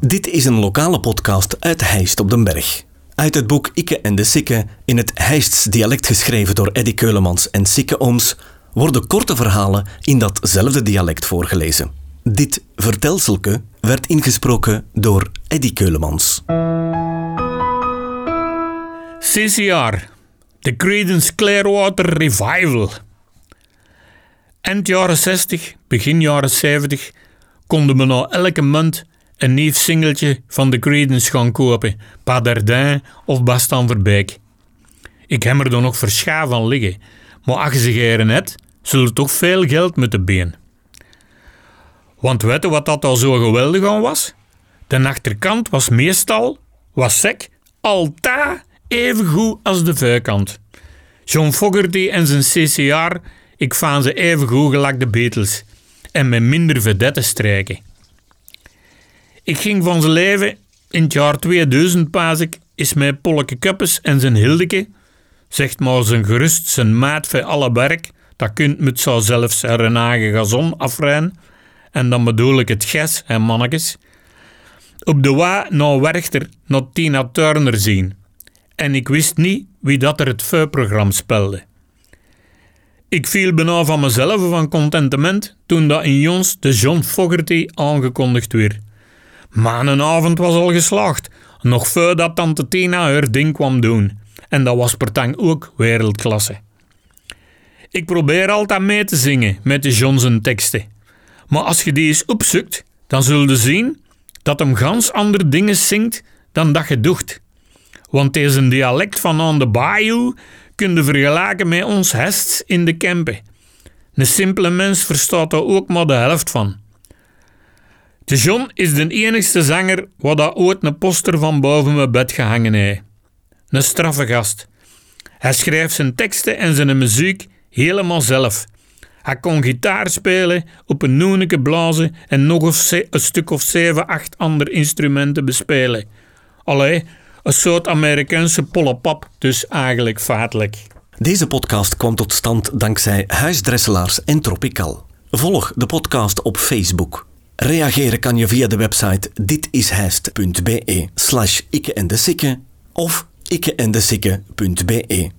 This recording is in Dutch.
Dit is een lokale podcast uit Heist op den Berg. Uit het boek Ikke en de Sikke, in het Heists dialect geschreven door Eddy Keulemans en Sikke Ooms, worden korte verhalen in datzelfde dialect voorgelezen. Dit vertelselke werd ingesproken door Eddy Keulemans. CCR, de Creedence Clearwater Revival. Eind jaren 60, begin jaren 70 konden we nou elke maand een nieuw singeltje van de Creedence gaan kopen, Padardin of Bastan Verbeek. Ik heb er dan nog verscha van liggen, maar als je ze hebt, zullen toch veel geld moeten been. Want weet je wat dat al zo geweldig aan was? De achterkant was meestal, was sec, altijd even goed als de voorkant. John Fogerty en zijn CCR, ik vaan ze even goed gelijk de Beatles. En met minder vedette strijken. Ik ging van zijn leven in het jaar 2000 pas ik, is mijn Polleke Kuppes en zijn Hildeke, zegt maar zijn gerust zijn maat voor alle werk, dat kunt met zo zelfs een Renage Gazon afrijden, en dan bedoel ik het gas en mannetjes, op de wa naar Werchter naar Tina Turner zien. En ik wist niet wie dat er het vuurprogramma spelde. Ik viel bijna van mezelf van contentement toen dat in Jons de John Fogerty aangekondigd werd. Maar een avond was al geslaagd, nog voordat tante Tina haar ding kwam doen. En dat was per ook wereldklasse. Ik probeer altijd mee te zingen met de Johnson teksten. Maar als je die eens opzoekt, dan zul je zien dat hem gans andere dingen zingt dan dat je doet. Want deze dialect van aan de bayou kun je vergelijken met ons hests in de Kempen. Een simpele mens verstaat er ook maar de helft van. De John is de enigste zanger wat dat ooit een poster van boven mijn bed gehangen heeft. Een straffe gast. Hij schrijft zijn teksten en zijn muziek helemaal zelf. Hij kon gitaar spelen, op een noeneke blazen en nog een stuk of zeven, acht andere instrumenten bespelen. Allee, een soort Amerikaanse pollepap, dus eigenlijk feitelijk. Deze podcast kwam tot stand dankzij Huisdresselaars en Tropical. Volg de podcast op Facebook. Reageren kan je via de website ditishijst.be slash ikke en de of ikkeendesikke.be.